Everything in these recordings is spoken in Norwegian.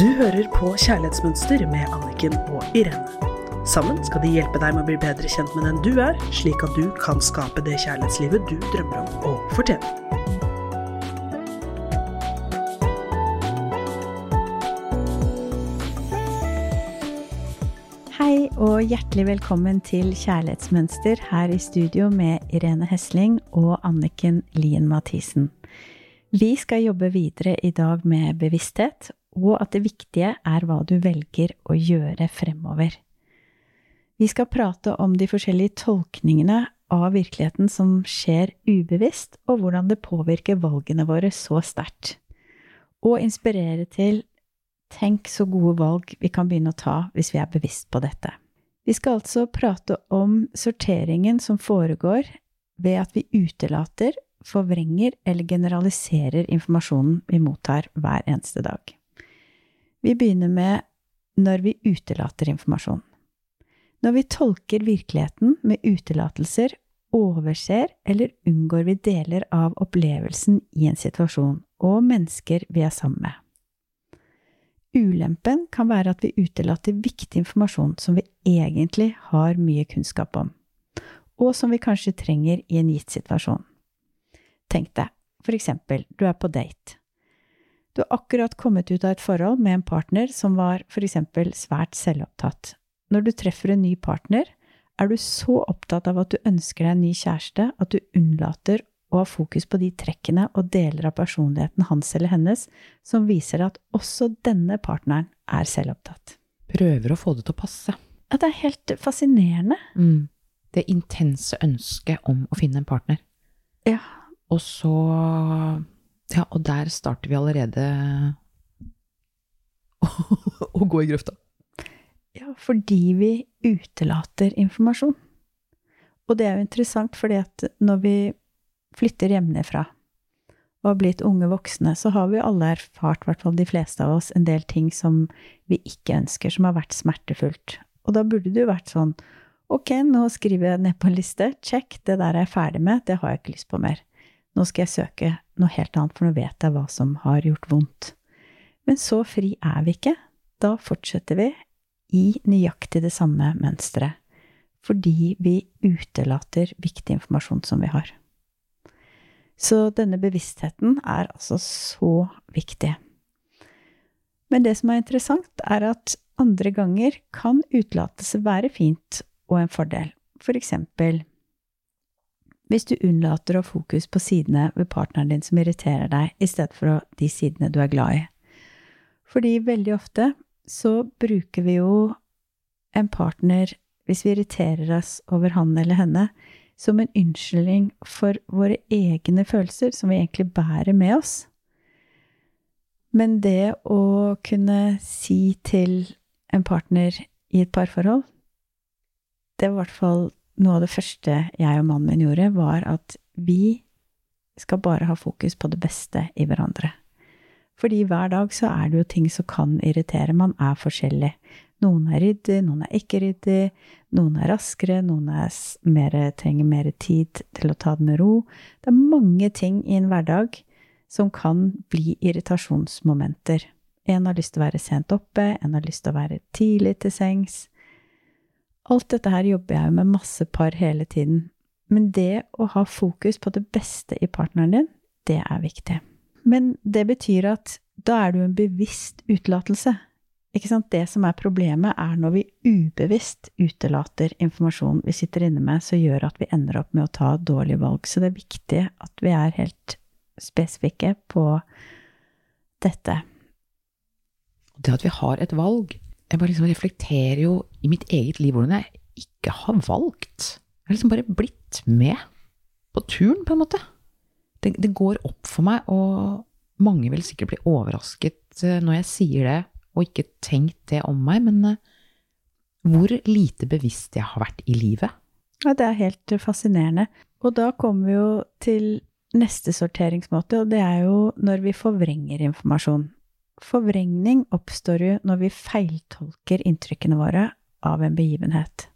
Du hører på Kjærlighetsmønster med Anniken og Irene. Sammen skal de hjelpe deg med å bli bedre kjent med den du er, slik at du kan skape det kjærlighetslivet du drømmer om å fortjene. Hei og hjertelig velkommen til Kjærlighetsmønster her i studio med Irene Hesling og Anniken Lien Mathisen. Vi skal jobbe videre i dag med bevissthet, og at det viktige er hva du velger å gjøre fremover. Vi skal prate om de forskjellige tolkningene av virkeligheten som skjer ubevisst, og hvordan det påvirker valgene våre så sterkt. Og inspirere til tenk så gode valg vi kan begynne å ta hvis vi er bevisst på dette. Vi skal altså prate om sorteringen som foregår ved at vi utelater, forvrenger eller generaliserer informasjonen vi mottar hver eneste dag. Vi begynner med når vi utelater informasjon. Når vi tolker virkeligheten med utelatelser, overser eller unngår vi deler av opplevelsen i en situasjon og mennesker vi er sammen med. Ulempen kan være at vi utelater viktig informasjon som vi egentlig har mye kunnskap om, og som vi kanskje trenger i en gitt situasjon. Tenk deg, for eksempel, du er på date. Du har akkurat kommet ut av et forhold med en partner som var for eksempel svært selvopptatt. Når du treffer en ny partner, er du så opptatt av at du ønsker deg en ny kjæreste at du unnlater å ha fokus på de trekkene og deler av personligheten hans eller hennes som viser at også denne partneren er selvopptatt. Prøver å få det til å passe. Ja, det er helt fascinerende. Mm. Det intense ønsket om å finne en partner. Ja. Og så Ja, og der starter vi allerede å gå i grøfta. Ja, fordi vi utelater informasjon. Og det er jo interessant, fordi at når vi flytter hjemmefra og har blitt unge voksne, så har vi alle erfart, i hvert fall de fleste av oss, en del ting som vi ikke ønsker, som har vært smertefullt. Og da burde det jo vært sånn ok, nå skriver jeg ned på en liste, check, det der er jeg ferdig med, det har jeg ikke lyst på mer. Nå skal jeg søke noe helt annet, for nå vet jeg hva som har gjort vondt. Men så fri er vi ikke. Da fortsetter vi i nøyaktig det samme mønsteret, fordi vi utelater viktig informasjon som vi har. Så denne bevisstheten er altså så viktig. Men det som er interessant, er at andre ganger kan utelatelse være fint og en fordel. For eksempel hvis du unnlater å ha fokus på sidene ved partneren din som irriterer deg, i stedet for de sidene du er glad i. Fordi veldig ofte så bruker vi jo en partner, hvis vi irriterer oss over han eller henne, som en unnskyldning for våre egne følelser, som vi egentlig bærer med oss. Men det å kunne si til en partner i et parforhold, det var i hvert fall noe av det første jeg og mannen min gjorde, var at vi skal bare ha fokus på det beste i hverandre. Fordi hver dag så er det jo ting som kan irritere. Man er forskjellig. Noen er ryddig, noen er ikke ryddig, noen er raskere, noen er mer, trenger mer tid til å ta det med ro. Det er mange ting i en hverdag som kan bli irritasjonsmomenter. En har lyst til å være sent oppe, en har lyst til å være tidlig til sengs. Alt dette her jobber jeg med masse par hele tiden. Men det å ha fokus på det beste i partneren din, det er viktig. Men det betyr at da er det jo en bevisst utelatelse. Ikke sant? Det som er problemet, er når vi ubevisst utelater informasjon vi sitter inne med, som gjør at vi ender opp med å ta dårlige valg. Så det er viktig at vi er helt spesifikke på dette. Det at vi har et valg Jeg bare liksom reflekterer jo i mitt eget liv hvordan jeg ikke har valgt. Jeg har liksom bare blitt med på turen, på en måte. Det, det går opp for meg, og mange vil sikkert bli overrasket eh, når jeg sier det, og ikke tenkt det om meg, men eh, hvor lite bevisst jeg har vært i livet. Ja, det er helt fascinerende. Og da kommer vi jo til neste sorteringsmåte, og det er jo når vi forvrenger informasjon. Forvrengning oppstår jo når vi feiltolker inntrykkene våre av en begivenhet.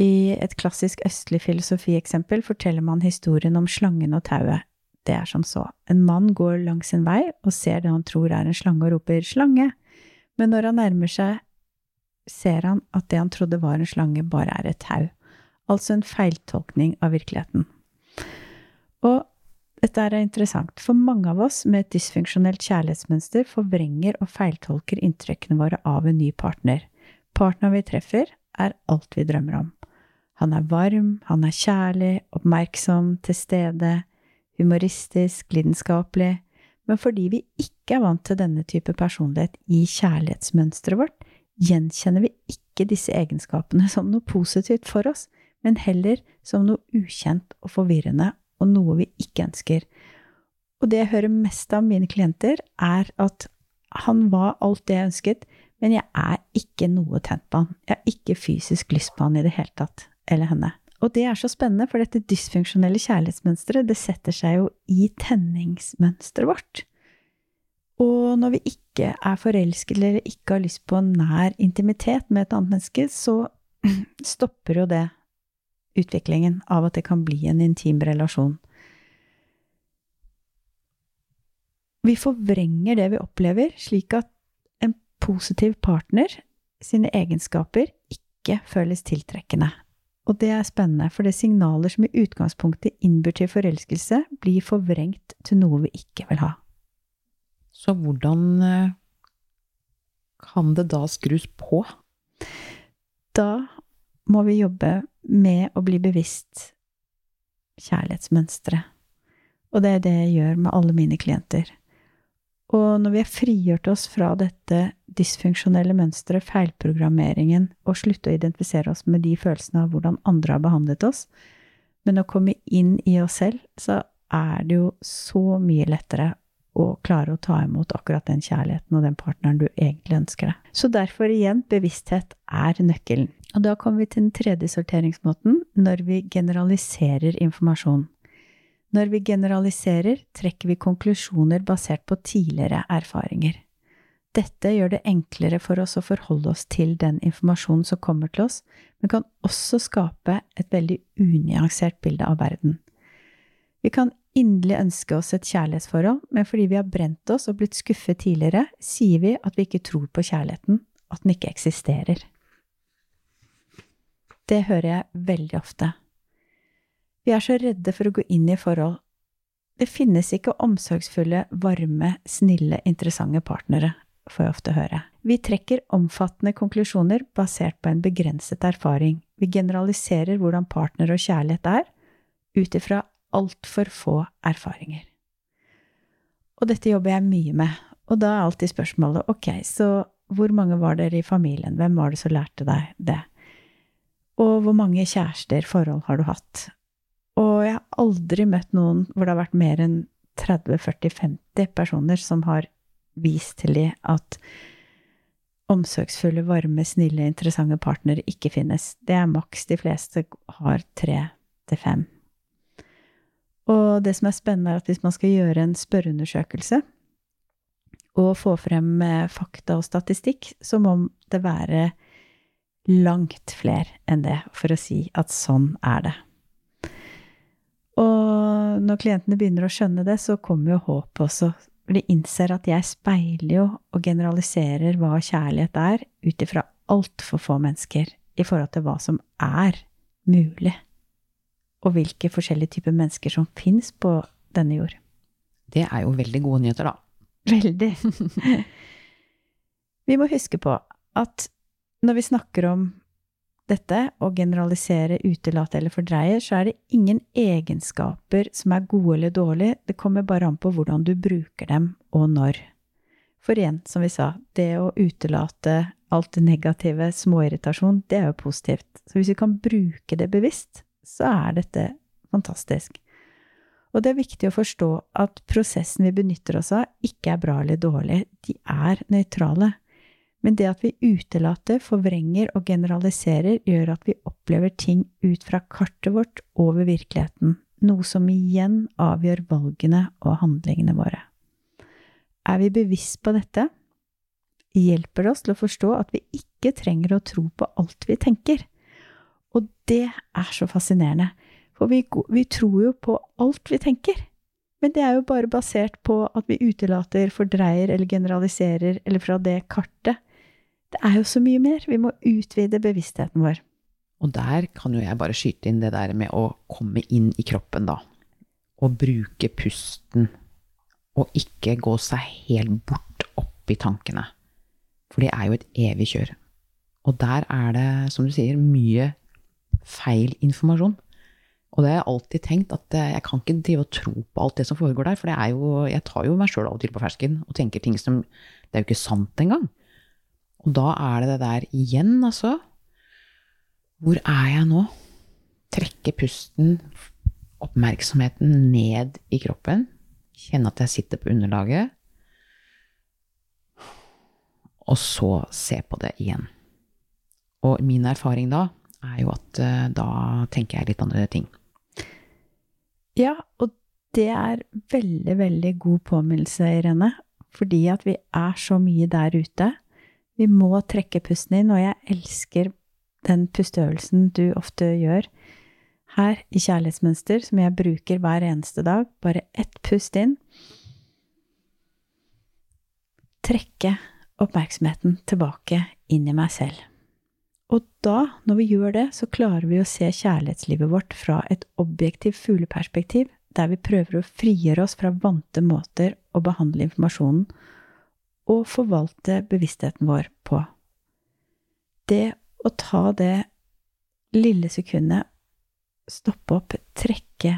I et klassisk østlig filosofieksempel forteller man historien om slangen og tauet. Det er som så. En mann går langs en vei og ser det han tror er en slange, og roper 'slange'. Men når han nærmer seg, ser han at det han trodde var en slange, bare er et tau. Altså en feiltolkning av virkeligheten. Og dette er interessant, for mange av oss med et dysfunksjonelt kjærlighetsmønster forvrenger og feiltolker inntrykkene våre av en ny partner. Partneren vi treffer, er alt vi drømmer om. Han er varm, han er kjærlig, oppmerksom, til stede, humoristisk, lidenskapelig, men fordi vi ikke er vant til denne type personlighet i kjærlighetsmønsteret vårt, gjenkjenner vi ikke disse egenskapene som noe positivt for oss, men heller som noe ukjent og forvirrende og noe vi ikke ønsker. Og det jeg hører mest av mine klienter, er at han var alt det jeg ønsket, men jeg er ikke noe tent på han. Jeg har ikke fysisk lyst på han i det hele tatt, eller henne. Og det er så spennende, for dette dysfunksjonelle kjærlighetsmønsteret, det setter seg jo i tenningsmønsteret vårt. Og når vi ikke er forelsket eller ikke har lyst på nær intimitet med et annet menneske, så stopper jo det utviklingen av at det kan bli en intim relasjon. Vi forvrenger det vi opplever, slik at positiv partner sine egenskaper ikke føles tiltrekkende. Og det er spennende, for det er signaler som i utgangspunktet innbyr til forelskelse, blir forvrengt til noe vi ikke vil ha. Så hvordan eh, kan det da skrus på? Da må vi jobbe med å bli bevisst kjærlighetsmønsteret. Og det er det jeg gjør med alle mine klienter. Og når vi har frigjort oss fra dette dysfunksjonelle mønstre, feilprogrammeringen, og slutte å identifisere oss med de følelsene av hvordan andre har behandlet oss, men å komme inn i oss selv, så er det jo så mye lettere å klare å ta imot akkurat den kjærligheten og den partneren du egentlig ønsker deg. Så derfor igjen, bevissthet er nøkkelen. Og da kommer vi til den tredje sorteringsmåten, når vi generaliserer informasjon. Når vi generaliserer, trekker vi konklusjoner basert på tidligere erfaringer. Dette gjør det enklere for oss å forholde oss til den informasjonen som kommer til oss, men kan også skape et veldig unyansert bilde av verden. Vi kan inderlig ønske oss et kjærlighetsforhold, men fordi vi har brent oss og blitt skuffet tidligere, sier vi at vi ikke tror på kjærligheten, at den ikke eksisterer. Det hører jeg veldig ofte. Vi er så redde for å gå inn i forhold. Det finnes ikke omsorgsfulle, varme, snille, interessante partnere, får jeg ofte høre. Vi trekker omfattende konklusjoner basert på en begrenset erfaring. Vi generaliserer hvordan partner og kjærlighet er, ut ifra altfor få erfaringer. Og dette jobber jeg mye med, og da er alltid spørsmålet ok, så hvor mange var dere i familien, hvem var det som lærte deg det? Og hvor mange kjærester, forhold har du hatt? Og jeg har aldri møtt noen hvor det har vært mer enn 30-40-50 personer som har vist til de at omsorgsfulle, varme, snille, interessante partnere ikke finnes. Det er maks de fleste har tre til fem. Og det som er spennende, er at hvis man skal gjøre en spørreundersøkelse og få frem eh, fakta og statistikk, så må det være langt flere enn det for å si at sånn er det. Og når klientene begynner å skjønne det, så kommer jo håpet også. For de innser at jeg speiler jo og generaliserer hva kjærlighet er, ut ifra altfor få mennesker i forhold til hva som er mulig. Og hvilke forskjellige typer mennesker som fins på denne jord. Det er jo veldig gode nyheter, da. Veldig. Vi må huske på at når vi snakker om dette, å generalisere, utelate eller fordreie, så er det ingen egenskaper som er gode eller dårlige, det kommer bare an på hvordan du bruker dem, og når. For igjen, som vi sa, det å utelate alt det negative, småirritasjon, det er jo positivt. Så hvis vi kan bruke det bevisst, så er dette fantastisk. Og det er viktig å forstå at prosessen vi benytter oss av, ikke er bra eller dårlig, de er nøytrale. Men det at vi utelater, forvrenger og generaliserer, gjør at vi opplever ting ut fra kartet vårt over virkeligheten, noe som igjen avgjør valgene og handlingene våre. Er vi bevisst på dette, hjelper det oss til å forstå at vi ikke trenger å tro på alt vi tenker. Og det er så fascinerende, for vi, vi tror jo på alt vi tenker, Men det er jo bare basert på at vi utelater, fordreier eller generaliserer, eller fra det kartet. Det er jo så mye mer. Vi må utvide bevisstheten vår. Og der kan jo jeg bare skyte inn det der med å komme inn i kroppen, da. Og bruke pusten. Og ikke gå seg helt bort opp i tankene. For det er jo et evig kjør. Og der er det, som du sier, mye feil informasjon. Og det har jeg alltid tenkt, at eh, jeg kan ikke drive og tro på alt det som foregår der. For jo, jeg tar jo meg sjøl av og til på fersken og tenker ting som Det er jo ikke sant engang. Og da er det det der igjen, altså. Hvor er jeg nå? Trekke pusten, oppmerksomheten ned i kroppen. Kjenne at jeg sitter på underlaget. Og så se på det igjen. Og min erfaring da er jo at eh, da tenker jeg litt andre ting. Ja, og det er veldig, veldig god påminnelse, Irene. Fordi at vi er så mye der ute. Vi må trekke pusten inn, og jeg elsker den pusteøvelsen du ofte gjør her i Kjærlighetsmønster, som jeg bruker hver eneste dag. Bare ett pust inn. Trekke oppmerksomheten tilbake inn i meg selv. Og da, når vi gjør det, så klarer vi å se kjærlighetslivet vårt fra et objektivt fugleperspektiv, der vi prøver å frigjøre oss fra vante måter å behandle informasjonen og forvalte bevisstheten vår på. Det å ta det lille sekundet, stoppe opp, trekke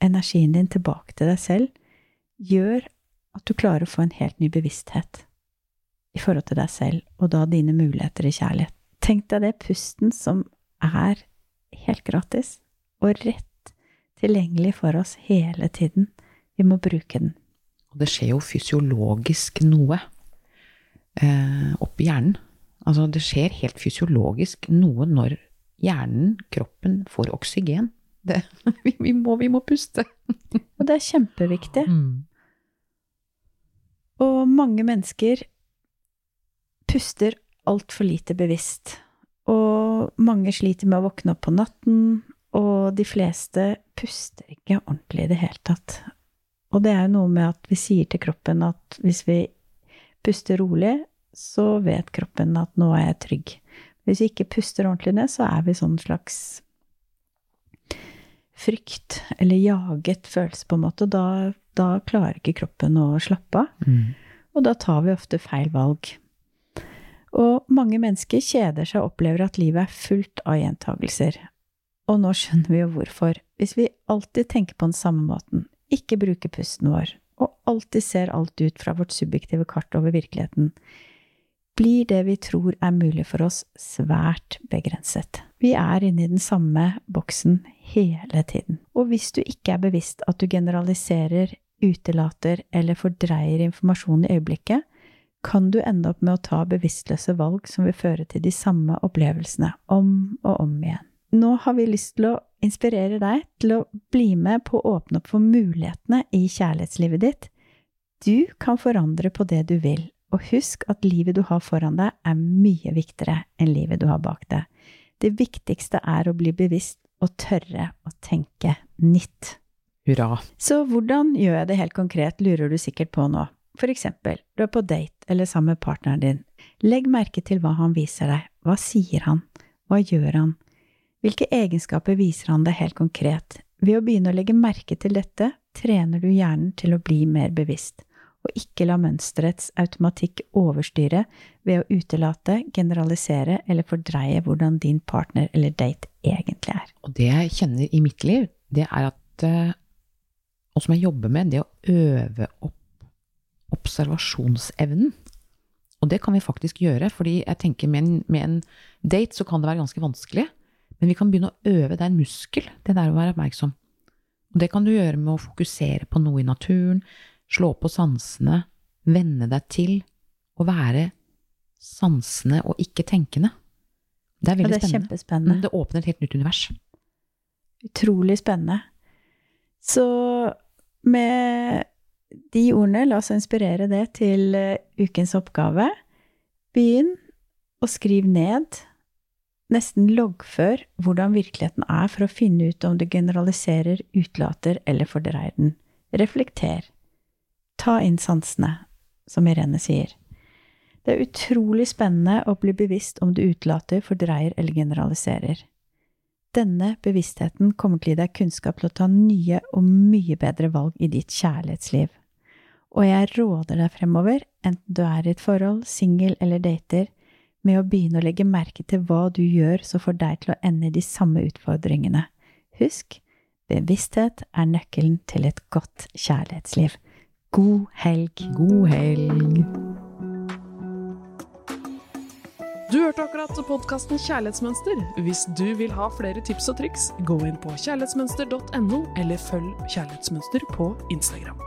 energien din tilbake til deg selv, gjør at du klarer å få en helt ny bevissthet i forhold til deg selv, og da dine muligheter i kjærlighet. Tenk deg det pusten som er helt gratis og rett tilgjengelig for oss hele tiden. Vi må bruke den. Og det skjer jo fysiologisk noe eh, oppi hjernen. Altså det skjer helt fysiologisk noe når hjernen, kroppen, får oksygen. Det, vi, vi, må, vi, må, puste. og det er kjempeviktig. Mm. Og mange mennesker puster altfor lite bevisst. Og mange sliter med å våkne opp på natten, og de fleste puster ikke ordentlig i det hele tatt. Og det er jo noe med at vi sier til kroppen at hvis vi puster rolig, så vet kroppen at nå er jeg trygg. Hvis vi ikke puster ordentlig ned, så er vi sånn slags frykt eller jaget følelse, på en måte. Da, da klarer ikke kroppen å slappe av. Mm. Og da tar vi ofte feil valg. Og mange mennesker kjeder seg og opplever at livet er fullt av gjentagelser. Og nå skjønner vi jo hvorfor. Hvis vi alltid tenker på den samme måten, ikke bruker pusten vår, og alltid ser alt ut fra vårt subjektive kart over virkeligheten, blir det vi tror er mulig for oss, svært begrenset. Vi er inne i den samme boksen hele tiden. Og hvis du ikke er bevisst at du generaliserer, utelater eller fordreier informasjon i øyeblikket, kan du ende opp med å ta bevisstløse valg som vil føre til de samme opplevelsene om og om igjen. Nå har vi lyst til å inspirere deg til å bli med på å åpne opp for mulighetene i kjærlighetslivet ditt. Du kan forandre på det du vil, og husk at livet du har foran deg, er mye viktigere enn livet du har bak deg. Det viktigste er å bli bevisst og tørre å tenke nytt. Hurra. Så hvordan gjør jeg det helt konkret, lurer du sikkert på nå. For eksempel, du er på date eller sammen med partneren din. Legg merke til hva han viser deg. Hva sier han? Hva gjør han? Hvilke egenskaper viser han deg helt konkret? Ved å begynne å legge merke til dette, trener du hjernen til å bli mer bevisst, og ikke la mønsterets automatikk overstyre ved å utelate, generalisere eller fordreie hvordan din partner eller date egentlig er. Og det jeg kjenner i mitt liv, det er at eh, Og som jeg jobber med, det å øve opp observasjonsevnen. Og det kan vi faktisk gjøre, fordi jeg tenker med en, med en, date så kan det være ganske vanskelig. Men vi kan begynne å øve. Det er en muskel, det der å være oppmerksom. Og det kan du gjøre med å fokusere på noe i naturen, slå på sansene, venne deg til å være sansende og ikke tenkende. Det er veldig ja, det er spennende. Kjempespennende. Det åpner et helt nytt univers. Utrolig spennende. Så med de ordene, la oss inspirere det til eh, ukens oppgave. Begynn å skrive ned, nesten loggfør, hvordan virkeligheten er for å finne ut om du generaliserer, utlater eller fordreier den. Reflekter. Ta inn sansene, som Irene sier. Det er utrolig spennende å bli bevisst om du utelater, fordreier eller generaliserer. Denne bevisstheten kommer til å gi deg kunnskap til å ta nye og mye bedre valg i ditt kjærlighetsliv. Og jeg råder deg fremover, enten du er i et forhold, singel eller dater, med å begynne å legge merke til hva du gjør som får deg til å ende i de samme utfordringene. Husk, bevissthet er nøkkelen til et godt kjærlighetsliv. God helg! God helg! Du hørte akkurat podkasten Kjærlighetsmønster. Hvis du vil ha flere tips og triks, gå inn på kjærlighetsmønster.no, eller følg Kjærlighetsmønster på Instagram.